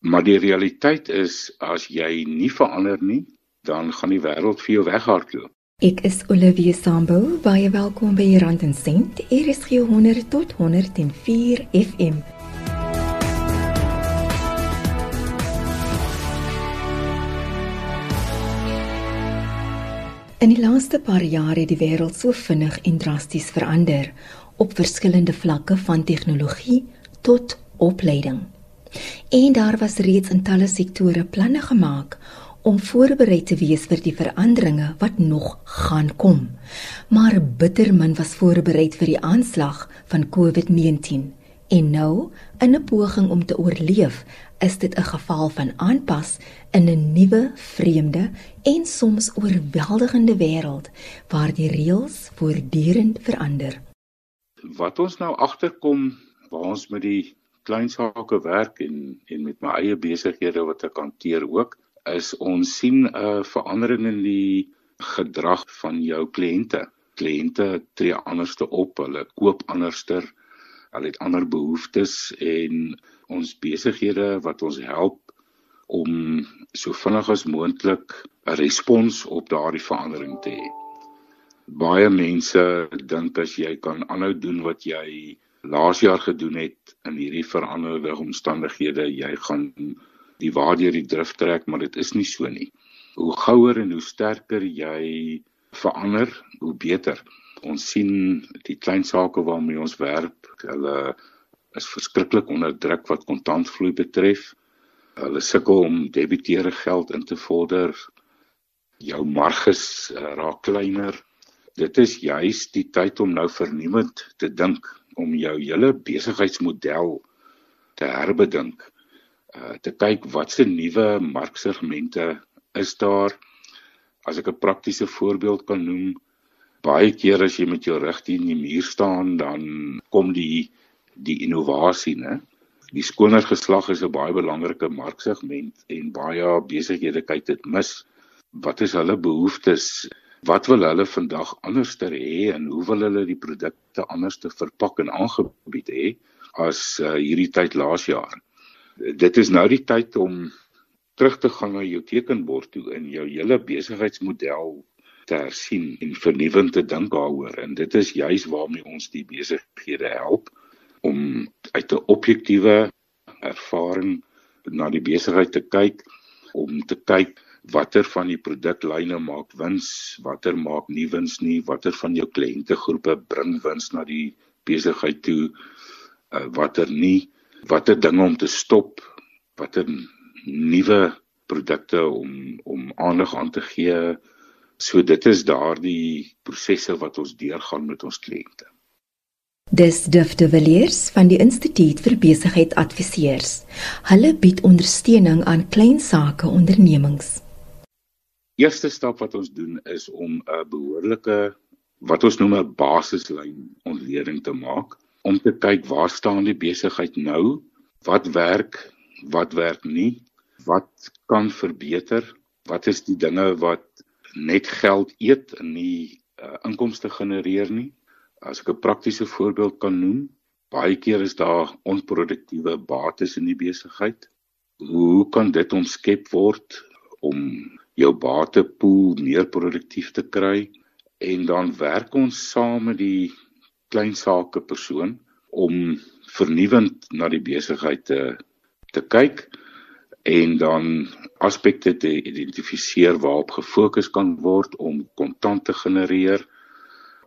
Maar die realiteit is as jy nie verander nie, dan gaan die wêreld vir jou weghardloop. Ek is Olivia Sambo, baie welkom by Rand en Sent. Hier is 100 tot 104 FM. In die laaste paar jare het die wêreld so vinnig en drasties verander op verskillende vlakke van tegnologie tot opleiding. En daar was reeds in talle sektore planne gemaak om voorberei te wees vir die veranderinge wat nog gaan kom. Maar bitter min was voorberei vir die aanslag van COVID-19. En nou, in 'n poging om te oorleef, is dit 'n geval van aanpas in 'n nuwe, vreemde en soms oorweldigende wêreld waar die reëls voortdurend verander. Wat ons nou agterkom waar ons met die klein sake werk en en met my eie besighede wat ek hanteer ook, is ons sien 'n verandering in die gedrag van jou kliënte. Kliënte tree anderste op, hulle koop anderster, hulle het ander behoeftes en ons besighede wat ons help om so vinnig as moontlik 'n respons op daardie verandering te hê. Baie mense dink as jy kan aanhou doen wat jy laas jaar gedoen het in hierdie veranderde omstandighede, jy gaan die waardeur die drif trek, maar dit is nie so nie. Hoe gouer en hoe sterker jy verander, hoe beter. Ons sien die klein sake waarmee ons werk, hulle is verskriklik onder druk wat kontantvloei betref. Hulle sukkel om debiteure geld in te vorder. Jou marges uh, raak kleiner. Dit is juis die tyd om nou vernuwend te dink om jou hele besigheidsmodel te herbedink. Uh te kyk watse nuwe marksegmente is daar. As ek 'n praktiese voorbeeld kan noem, baie keer as jy met jou rug teen die muur staan, dan kom die die innovasie, né? Die skoner geslag is 'n baie belangrike marksegment en baie besighede kyk dit mis. Wat is hulle behoeftes? Wat wil hulle vandag anderster hê en hoe wil hulle die produkte anderste verpak en aangebied hê as uh, hierdie tyd laas jaar? Dit is nou die tyd om terug te gaan na jou tekenbord toe in jou hele besigheidsmodel te hersien en vernuwend te dink daaroor en dit is juis waarmee ons die besighede help om uit 'n objektiewe ervaring na die besigheid te kyk om te kyk watter van die produklyne maak wins, watter maak nie wins nie, watter van jou kliëntegroepe bring wins na die besigheid toe, uh, watter nie, watter dinge om te stop, watter nuwe produkte om om aandag aan te gee. So dit is daardie prosesse wat ons deurgaan met ons kliënte. Dis Duf de Villiers van die Instituut vir Besigheid Adviseurs. Hulle bied ondersteuning aan klein sake ondernemings. Eerste stap wat ons doen is om 'n behoorlike wat ons noem 'n basislyn ontleding te maak om te kyk waar staan die besigheid nou, wat werk, wat werk nie, wat kan verbeter, wat is die dinge wat net geld eet en nie uh, inkomste genereer nie As ek 'n praktiese voorbeeld kan noem, baie keer is daar onproduktiewe bates in die besigheid. Hoe kan dit omskep word om jou batepool meer produktief te kry? En dan werk ons saam met die klein sake persoon om vernuwend na die besigheid te te kyk en dan aspekte te identifiseer waarop gefokus kan word om kontant te genereer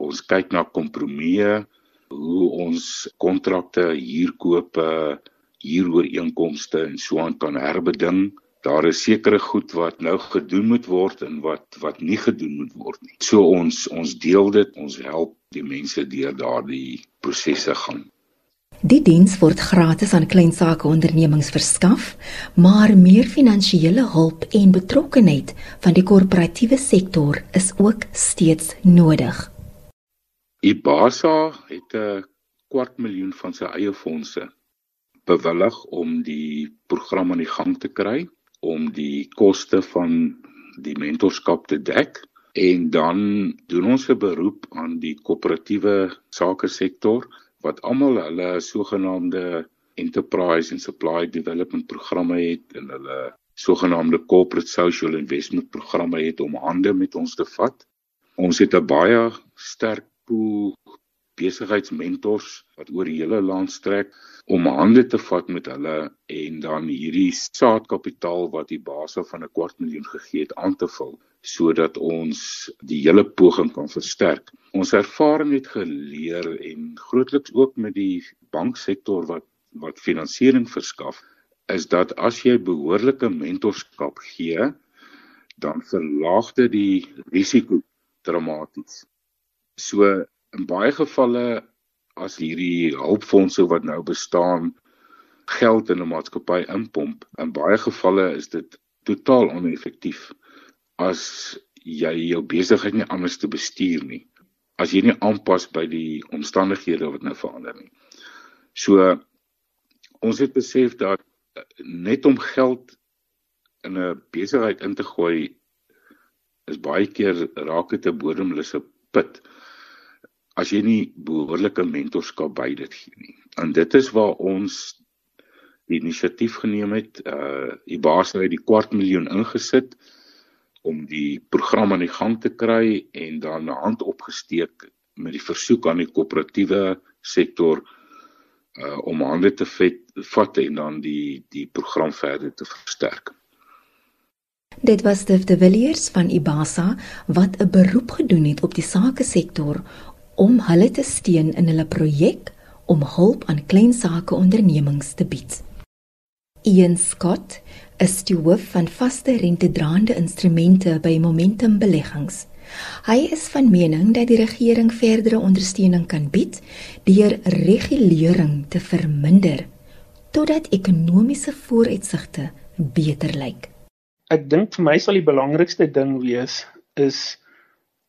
Ons kyk na kompromieë, hoe ons kontrakte, huurkope, huurooreenkomste en so aan kan herbeding. Daar is sekere goed wat nou gedoen moet word en wat wat nie gedoen moet word nie. So ons ons deel dit, ons help die mense deur daardie prosesse gaan. Die diens word gratis aan klein sake ondernemings verskaf, maar meer finansiële hulp en betrokkenheid van die korporatiewe sektor is ook steeds nodig. Ibasa het 'n kwart miljoen van sy eie fondse bewillig om die program aan die gang te kry om die koste van die mentorskap te dek en dan doen ons 'n beroep aan die koöperatiewe sake sektor wat almal hulle sogenaamde enterprise en supply development programme het en hulle sogenaamde corporate social investment programme het om hande met ons te vat. Ons het 'n baie sterk pool besigheidsmentors wat oor die hele land strek om hande te vat met hulle en dan hierdie saadkapitaal wat die basis van 'n kwart miljoen gegee het aan te vul sodat ons die hele poging kan versterk. Ons ervaring het geleer en grootliks ook met die banksektor wat wat finansiering verskaf is dat as jy behoorlike mentorskap gee, dan verlaag dit die risiko dramaties. So in baie gevalle as hierdie hulpfondse wat nou bestaan geld in 'n maatskappy inpomp, in baie gevalle is dit totaal oneffektief as jy jou besigheid nie anders te bestuur nie. As jy nie aanpas by die omstandighede wat nou verander nie. So ons het besef dat net om geld in 'n besigheid in te gooi is baie keer raak dit 'n bodemlose put as jy nie behoorlike mentorskap by dit gee nie. En dit is waar ons die inisiatief geneem het. Uh die baas het die kwart miljoen ingesit om die program aan die gang te kry en dan 'n hand opgesteek met die versoek aan die koöperatiewe sektor uh om hande te vet, vat en dan die die program verder te versterk. Dit was Stef de Villiers van Ibasa wat 'n beroep gedoen het op die sake sektor om hulle te steun in hulle projek om hulp aan klein sake ondernemings te bied. Ian Scott is die hoof van vaste rentedraande instrumente by Momentum Beleggings. Hy is van mening dat die regering verdere ondersteuning kan bied deur regulering te verminder totdat ekonomiese vooruitsigte beter lyk. Ek dink vir my sal die belangrikste ding wees is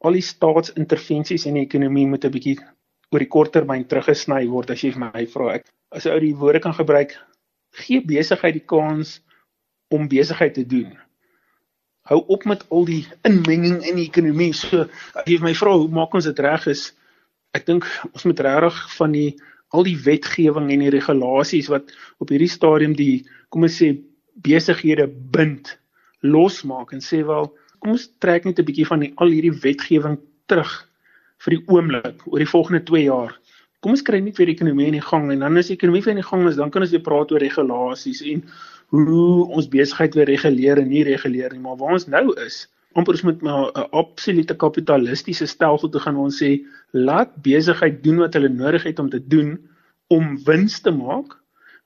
al die staatsintervensies in die ekonomie moet 'n bietjie oor die korttermyn teruggesny word as jy vir my vra. Ek as ou die woorde kan gebruik, gee besigheid die kans om besigheid te doen hou op met al die inmenging in die ekonomie. So as jy my vra hoe maak ons dit reg is ek dink ons moet regtig van die al die wetgewing en die regulasies wat op hierdie stadium die kom ons sê besighede bind losmaak en sê wel kom ons trek net 'n bietjie van die al hierdie wetgewing terug vir die oomblik oor die volgende 2 jaar. Kom ons kry net weer die ekonomie in die gang en dan as die ekonomie weer in die gang is, dan kan ons weer praat oor regulasies en hoe ons besigheid weer reguleer en nie reguleer nie, maar waar ons nou is, amper ons moet maar 'n absolute kapitalistiese stelsel toe gaan ons sê laat besigheid doen wat hulle nodig het om te doen om wins te maak,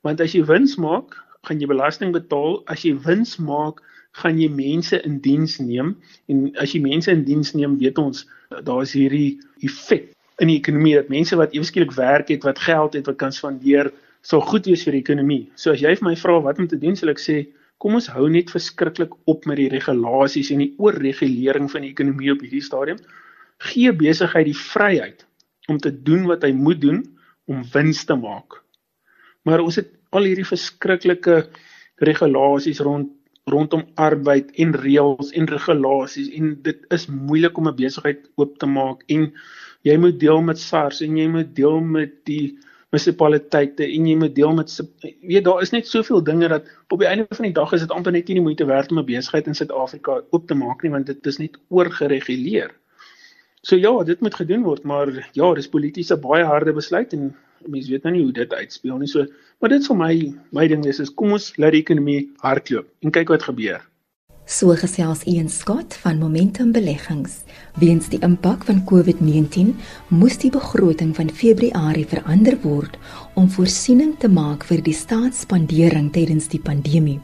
want as jy wins maak, gaan jy belasting betaal, as jy wins maak, gaan jy mense in diens neem en as jy mense in diens neem, weet ons daar's hierdie effek in die ekonomie dat mense wat eweskielik werk het, wat geld het, wat kan spandeer, sal goed wees vir die ekonomie. So as jy vir my vra wat om te doen, sal ek sê kom ons hou net verskriklik op met die regulasies en die oorregulering van die ekonomie op hierdie stadium. Gee besigheid die vryheid om te doen wat hy moet doen om wins te maak. Maar ons het al hierdie verskriklike regulasies rond rondom arbeid en reëls en regulasies en dit is moeilik om 'n besigheid oop te maak en jy moet deel met SARS en jy moet deel met die munisipaliteite en jy moet deel met weet daar is net soveel dinge dat op die einde van die dag is dit amper net nie moeite werd om 'n besigheid in Suid-Afrika oop te maak nie want dit is net oorgereguleer. So ja, dit moet gedoen word, maar ja, dis polities 'n baie harde besluit en mense weet nou nie hoe dit uitspeel nie. So, maar dit vir my my ding is is kom ons laat die ekonomie hardloop en kyk wat gebeur. So gesels Ian Scott van Momentum Beleggings. Weens die impak van COVID-19 moes die begroting van Februarie verander word om voorsiening te maak vir die staatsspandering tydens die pandemie.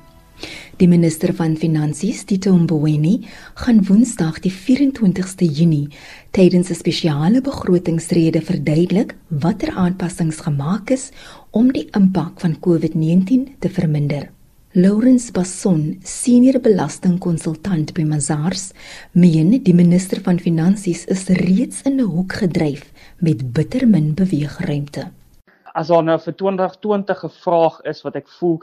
Die minister van Finansies, Tito Mboweni, gaan Woensdag die 24ste Junie tydens 'n spesiale begrotingsrede verduidelik watter aanpassings gemaak is om die impak van COVID-19 te verminder. Lawrence Basson, senior belastingkonsultant by Mazars, meen die minister van Finansies is reeds in 'n hoek gedryf met bitter min beweegruimte. As daar nou vir 2020 'n vraag is wat ek voel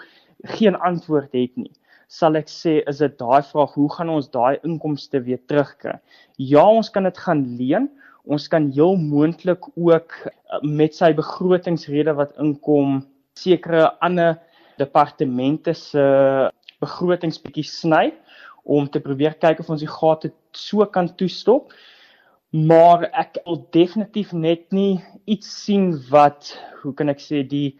geen antwoord het nie, sal ek sê is dit daai vraag, hoe gaan ons daai inkomste weer terugkry? Ja, ons kan dit gaan leen. Ons kan heel moontlik ook eh, met sy begrotingsrede wat inkom sekere ander departemente se begrotings bietjie sny om te probeer kyk of ons die gate so kan toestop. Maar ek wil definitief net nie iets sien wat hoe kan ek sê die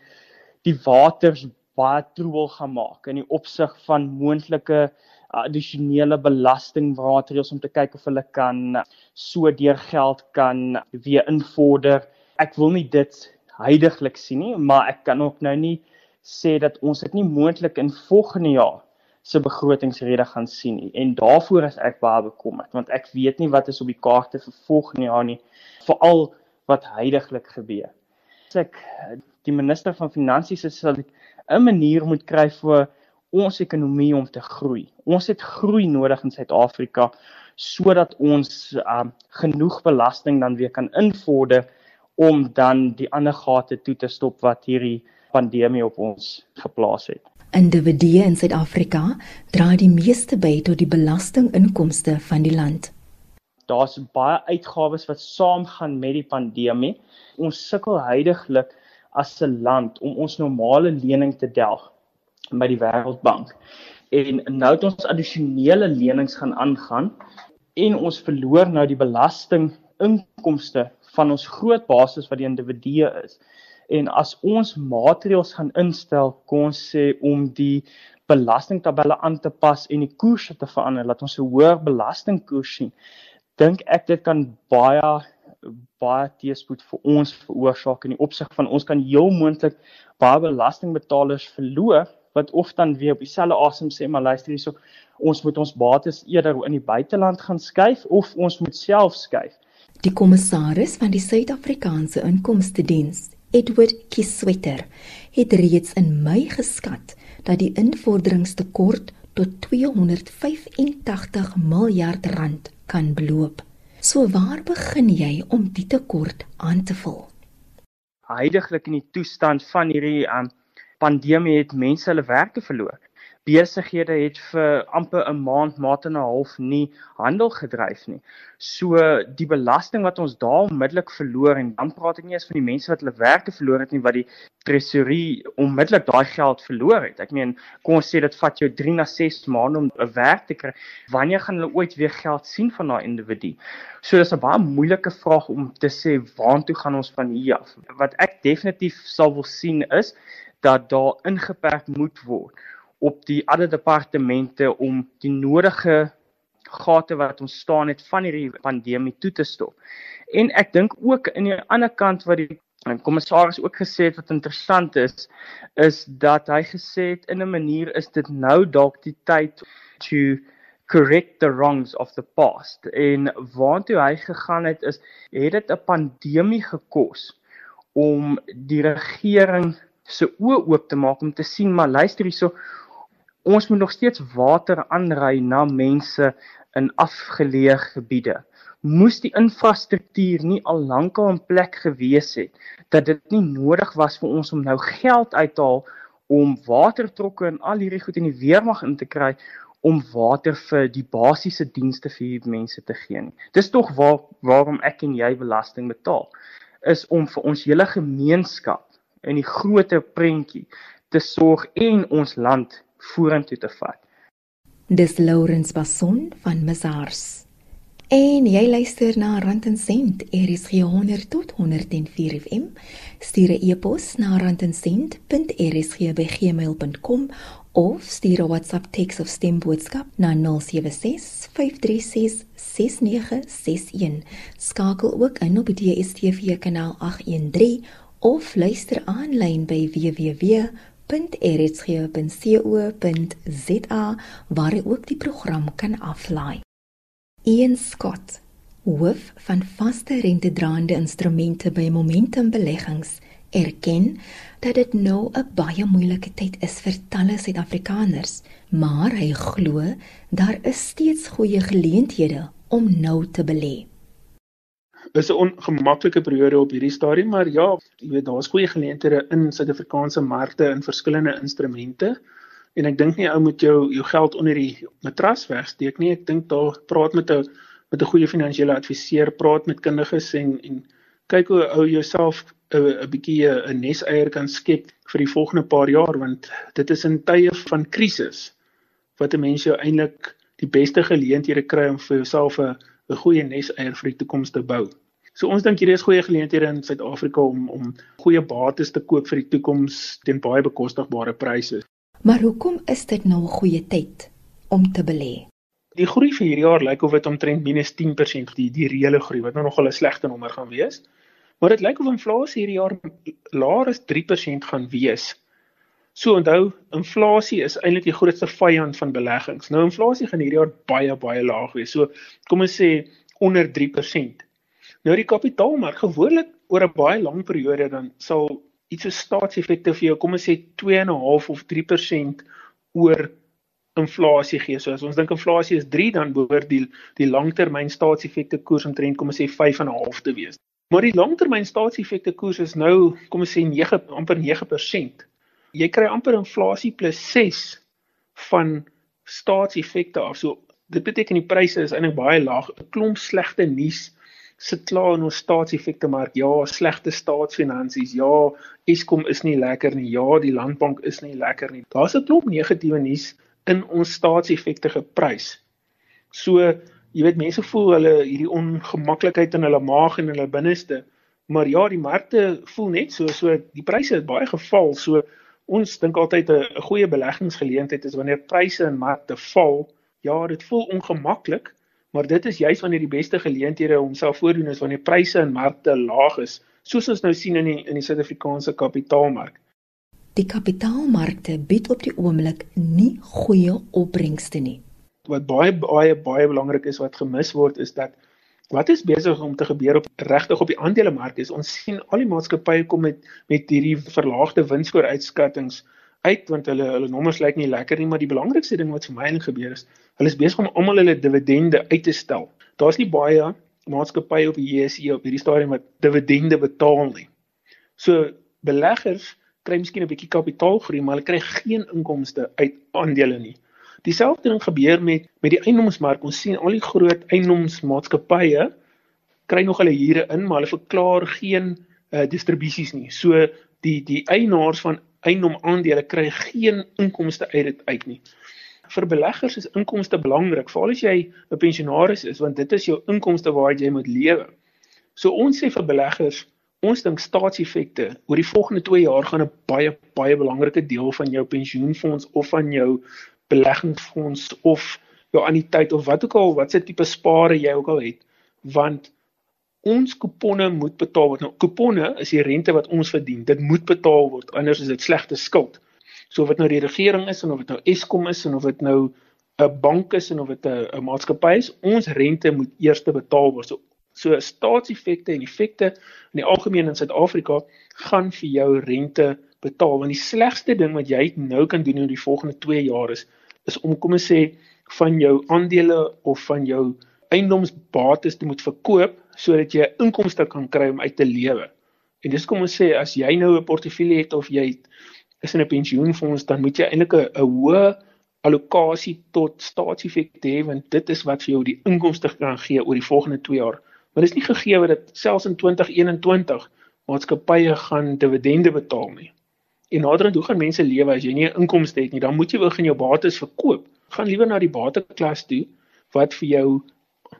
die waters baie troebel gaan maak in die opsig van moontlike addisionele belastingmaatreëls om te kyk of hulle kan so deur geld kan weer invorder. Ek wil nie dit heidaglik sien nie, maar ek kan ook nou nie sê dat ons dit nie moontlik in volgende jaar se begrotingsrede gaan sien nie. En daarvoor is ek baie bekommerd want ek weet nie wat is op die kaarte vir volgende jaar nie, veral wat heidaglik gebeur. As ek die minister van finansies is sal ek 'n manier moet kry vir ons ekonomie om te groei. Ons het groei nodig in Suid-Afrika sodat ons um, genoeg belasting dan weer kan invorder om dan die ander gate toe te stop wat hierdie pandemie op ons geplaas het. Individue in Suid-Afrika dra die meeste by tot die belastinginkomste van die land. Daar's baie uitgawes wat saamgaan met die pandemie. Ons sukkel heidaglik as 'n land om ons normale lening te delg by die Wêreldbank. En nou het ons addisionele lenings gaan aangaan en ons verloor nou die belastinginkomste van ons groot basis wat die individue is. En as ons maatreëls gaan instel, kon ons sê om die belastingtabelle aan te pas en die koerse te verander, laat ons 'n hoër belastingkoers sien, dink ek dit kan baie baie teëspoed vir ons veroorsaak in die opsig van ons kan heel moontlik baie belastingbetalers verloor wat of dan weer op dieselfde asem sê maar luister hierso ons moet ons bates eerder in die buiteland gaan skuif of ons moet self skuif Die kommissaris van die Suid-Afrikaanse Inkomste Diens, Edward Kiswetter, het reeds in Mei geskat dat die invorderingstekort tot 285 miljard rand kan beloop. So waar begin jy om die tekort aan te vul? Heidiglik in die toestand van hierdie um, pandemie het mense hulle werke verloor besighede het vir amper 'n maand, maand en 'n half nie handel gedryf nie. So die belasting wat ons daar onmiddellik verloor en dan praat ek nie eens van die mense wat hulle werke verloor het nie wat die tresorie onmiddellik daai geld verloor het. Ek meen, kom ons sê dit vat jou 3 na 6 maande om 'n werk te kry. Wanneer gaan hulle ooit weer geld sien van daai individu? So dis 'n baie moeilike vraag om te sê waartoe gaan ons van hier af. Wat ek definitief sal wil sien is dat daar ingeperk moet word op die ander departemente om die nodige gate wat ontstaan het van hierdie pandemie toe te stop. En ek dink ook in die ander kant wat die kommissaris ook gesê het wat interessant is, is dat hy gesê het in 'n manier is dit nou dalk die tyd to correct the wrongs of the past. En waartoe hy gegaan het is het dit 'n pandemie gekos om die regering se oë oop te maak om te sien maar luister hierso ons moet nog steeds water aanry na mense in afgeleë gebiede. Moes die infrastruktuur nie al lankal in plek gewees het dat dit nie nodig was vir ons om nou geld uit te haal om watertrokke en al hierdie goed in die weermag in te kry om water vir die basiese dienste vir hierdie mense te gee nie. Dis tog waar waarom ek en jy belasting betaal is om vir ons hele gemeenskap in die groter prentjie te sorg en ons land vorentoe te vat. Dis Lawrence Basson van Mazars. En jy luister na Rand en Sent, RSG 100 tot 104 FM. Stuur 'n e-pos na randencent.rsg@gmail.com of stuur 'n WhatsApp teks of stemboodskap na 076 536 6961. Skakel ook in op die DSTV kanaal 813 of luister aanlyn by www www.rsg.co.za waar jy ook die program kan aflaai. Ian Scott, hoof van vaste rentedraande instrumente by Momentum Beleggings, erken dat dit nou 'n baie moeilike tyd is vir talle Suid-Afrikaners, maar hy glo daar is steeds goeie geleenthede om nou te belê is 'n ongemaklike periode op hierdie stadium, maar ja, jy weet daar's goeie geleenthede in Suid-Afrikaanse markte in verskillende instrumente. En ek dink nie ou moet jou jou geld onder die matras wegsteek nie. Ek dink daar praat met 'n met 'n goeie finansiële adviseur, praat met kundiges en en kyk hoe ou jouself 'n 'n bietjie 'n neseier kan skep vir die volgende paar jaar want dit is in tye van krisis wat 'n mens jou eintlik die beste geleenthede kry om vir jouself 'n 'n goeie neseier vir die toekoms te bou. So ons dink hierdie is goeie geleenthede in Suid-Afrika om om goeie bates te koop vir die toekoms teen baie bekostigbare pryse. Maar hoekom is dit nou 'n goeie tyd om te belê? Die groei vir hierdie jaar lyk of dit omtrent minus 10% die die reële groei wat nou nog 'n slegte nommer gaan wees. Maar dit lyk of inflasie hierdie jaar laer as 3% gaan wees. So onthou, inflasie is eintlik die grootste vyand van beleggings. Nou inflasie gaan hierdie jaar baie baie laag wees. So kom ons sê onder 3%. Nou die kapitaalmark gewoonlik oor 'n baie lang periode dan sal iets so staatseffekte vir jou kom ons sê 2.5 of 3% oor inflasie gee. So as ons dink inflasie is 3 dan behoort die die langtermyn staatseffekte koers omtrent kom ons sê 5.5 te wees. Maar die langtermyn staatseffekte koers is nou kom ons sê 9 amper 9% jy kry amper inflasie plus 6 van staatseffekte af. So dit beteken die pryse is eintlik baie laag. 'n Klomp slegte nuus sit klaar in ons staatseffekte mark. Ja, slegte staatsfinansies. Ja, Eskom is nie lekker nie. Ja, die landbank is nie lekker nie. Daar's 'n klomp negatiewe nuus in ons staatseffekte geprys. So, jy weet mense voel hulle hierdie ongemaklikheid in hulle maag en in hulle binneste. Maar ja, die markte voel net so, so die pryse het baie geval. So ons dink altyd 'n goeie beleggingsgeleentheid is wanneer pryse in markte val. Ja, dit voel ongemaklik, maar dit is juis wanneer die beste geleenthede homself voordoen is wanneer pryse in markte laag is, soos ons nou sien in die in die Suid-Afrikaanse kapitaalmark. Die kapitaalmarkte bied op die oomblik nie goeie opbrengste nie. Wat baie baie baie belangrik is wat gemis word is dat wat is besig om te gebeur op regtig op die aandelemark is ons sien al die maatskappye kom met met hierdie verlaagde winsvooruitskattinge uit want hulle hulle nommers lyk nie lekker nie maar die belangrikste ding wat vir my eintlik gebeur is hulle is besig om almal hulle dividende uit te stel daar's nie baie maatskappye op die JSE op hierdie stadium wat dividende betaal nie so beleggers kry miskien 'n bietjie kapitaalgroei maar hulle kry geen inkomste uit aandele nie Dieselfde ding gebeur met met die eiendomsmark. Ons sien al die groot eiendomsmaatskappye kry nog hulle huure in, maar hulle verklaar geen uh, distribusies nie. So die die eienaars van eiendomaandele kry geen inkomste uit dit uit nie. Vir beleggers is inkomste belangrik, veral as jy 'n pensionaris is, want dit is jou inkomste waaruit jy moet lewe. So ons sê vir beleggers, ons dink staatseffekte oor die volgende 2 jaar gaan 'n baie baie belangrike deel van jou pensioenfonds of van jou beleggingsfonds of jou anniteit of wat ook al watse tipe spare jy ook al het want ons kuponne moet betaal word. Nou kuponne is die rente wat ons verdien. Dit moet betaal word anders is dit slegte skuld. So of dit nou die regering is en of dit nou Eskom is en of dit nou 'n bank is en of dit 'n maatskappy is ons rente moet eers betaal word. So so staatseffekte en effekte in die algemeen in Suid-Afrika gaan vir jou rente betaal. Want die slegste ding wat jy nou kan doen in die volgende 2 jaar is is om kom ons sê van jou aandele of van jou eiendomsbates te moet verkoop sodat jy inkomste kan kry om uit te lewe. En dis kom ons sê as jy nou 'n portefeulje het of jy is in 'n pensioenfonds dan moet jy eintlik 'n hoë allocasie tot staatseffekte hê want dit is wat vir jou die inkomste kan gee oor die volgende 2 jaar. Maar dis nie gegee dat selfs in 2021 maatskappye gaan dividende betaal nie. En naderhand hoe gaan mense lewe as jy nie 'n inkomste het nie? Dan moet jy begin jou bates verkoop. Gaan liewer na die bateklas toe wat vir jou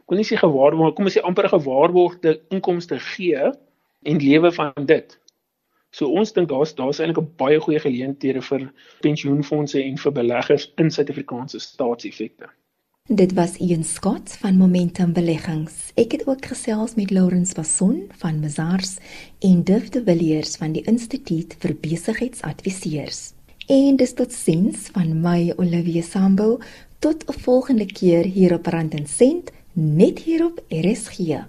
kon nie sê gewaarborg maar kom ons sê amper gewaarborgde inkomste gee en lewe van dit. So ons dink daar's daar's eintlik 'n baie goeie geleenthede vir pensioenfonde en vir beleggers in Suid-Afrikaanse staatseffekte. Dit was Ian Scott van Momentum Beleggings. Ek het ook gesels met Lawrence Vasson van Mazars en Duff de Villiers van die Instituut vir Besigheidsadviseurs. En dis tot sins van my Olivia Sambo tot 'n volgende keer hier op Rand en Sent ნეთირობ ერესხია.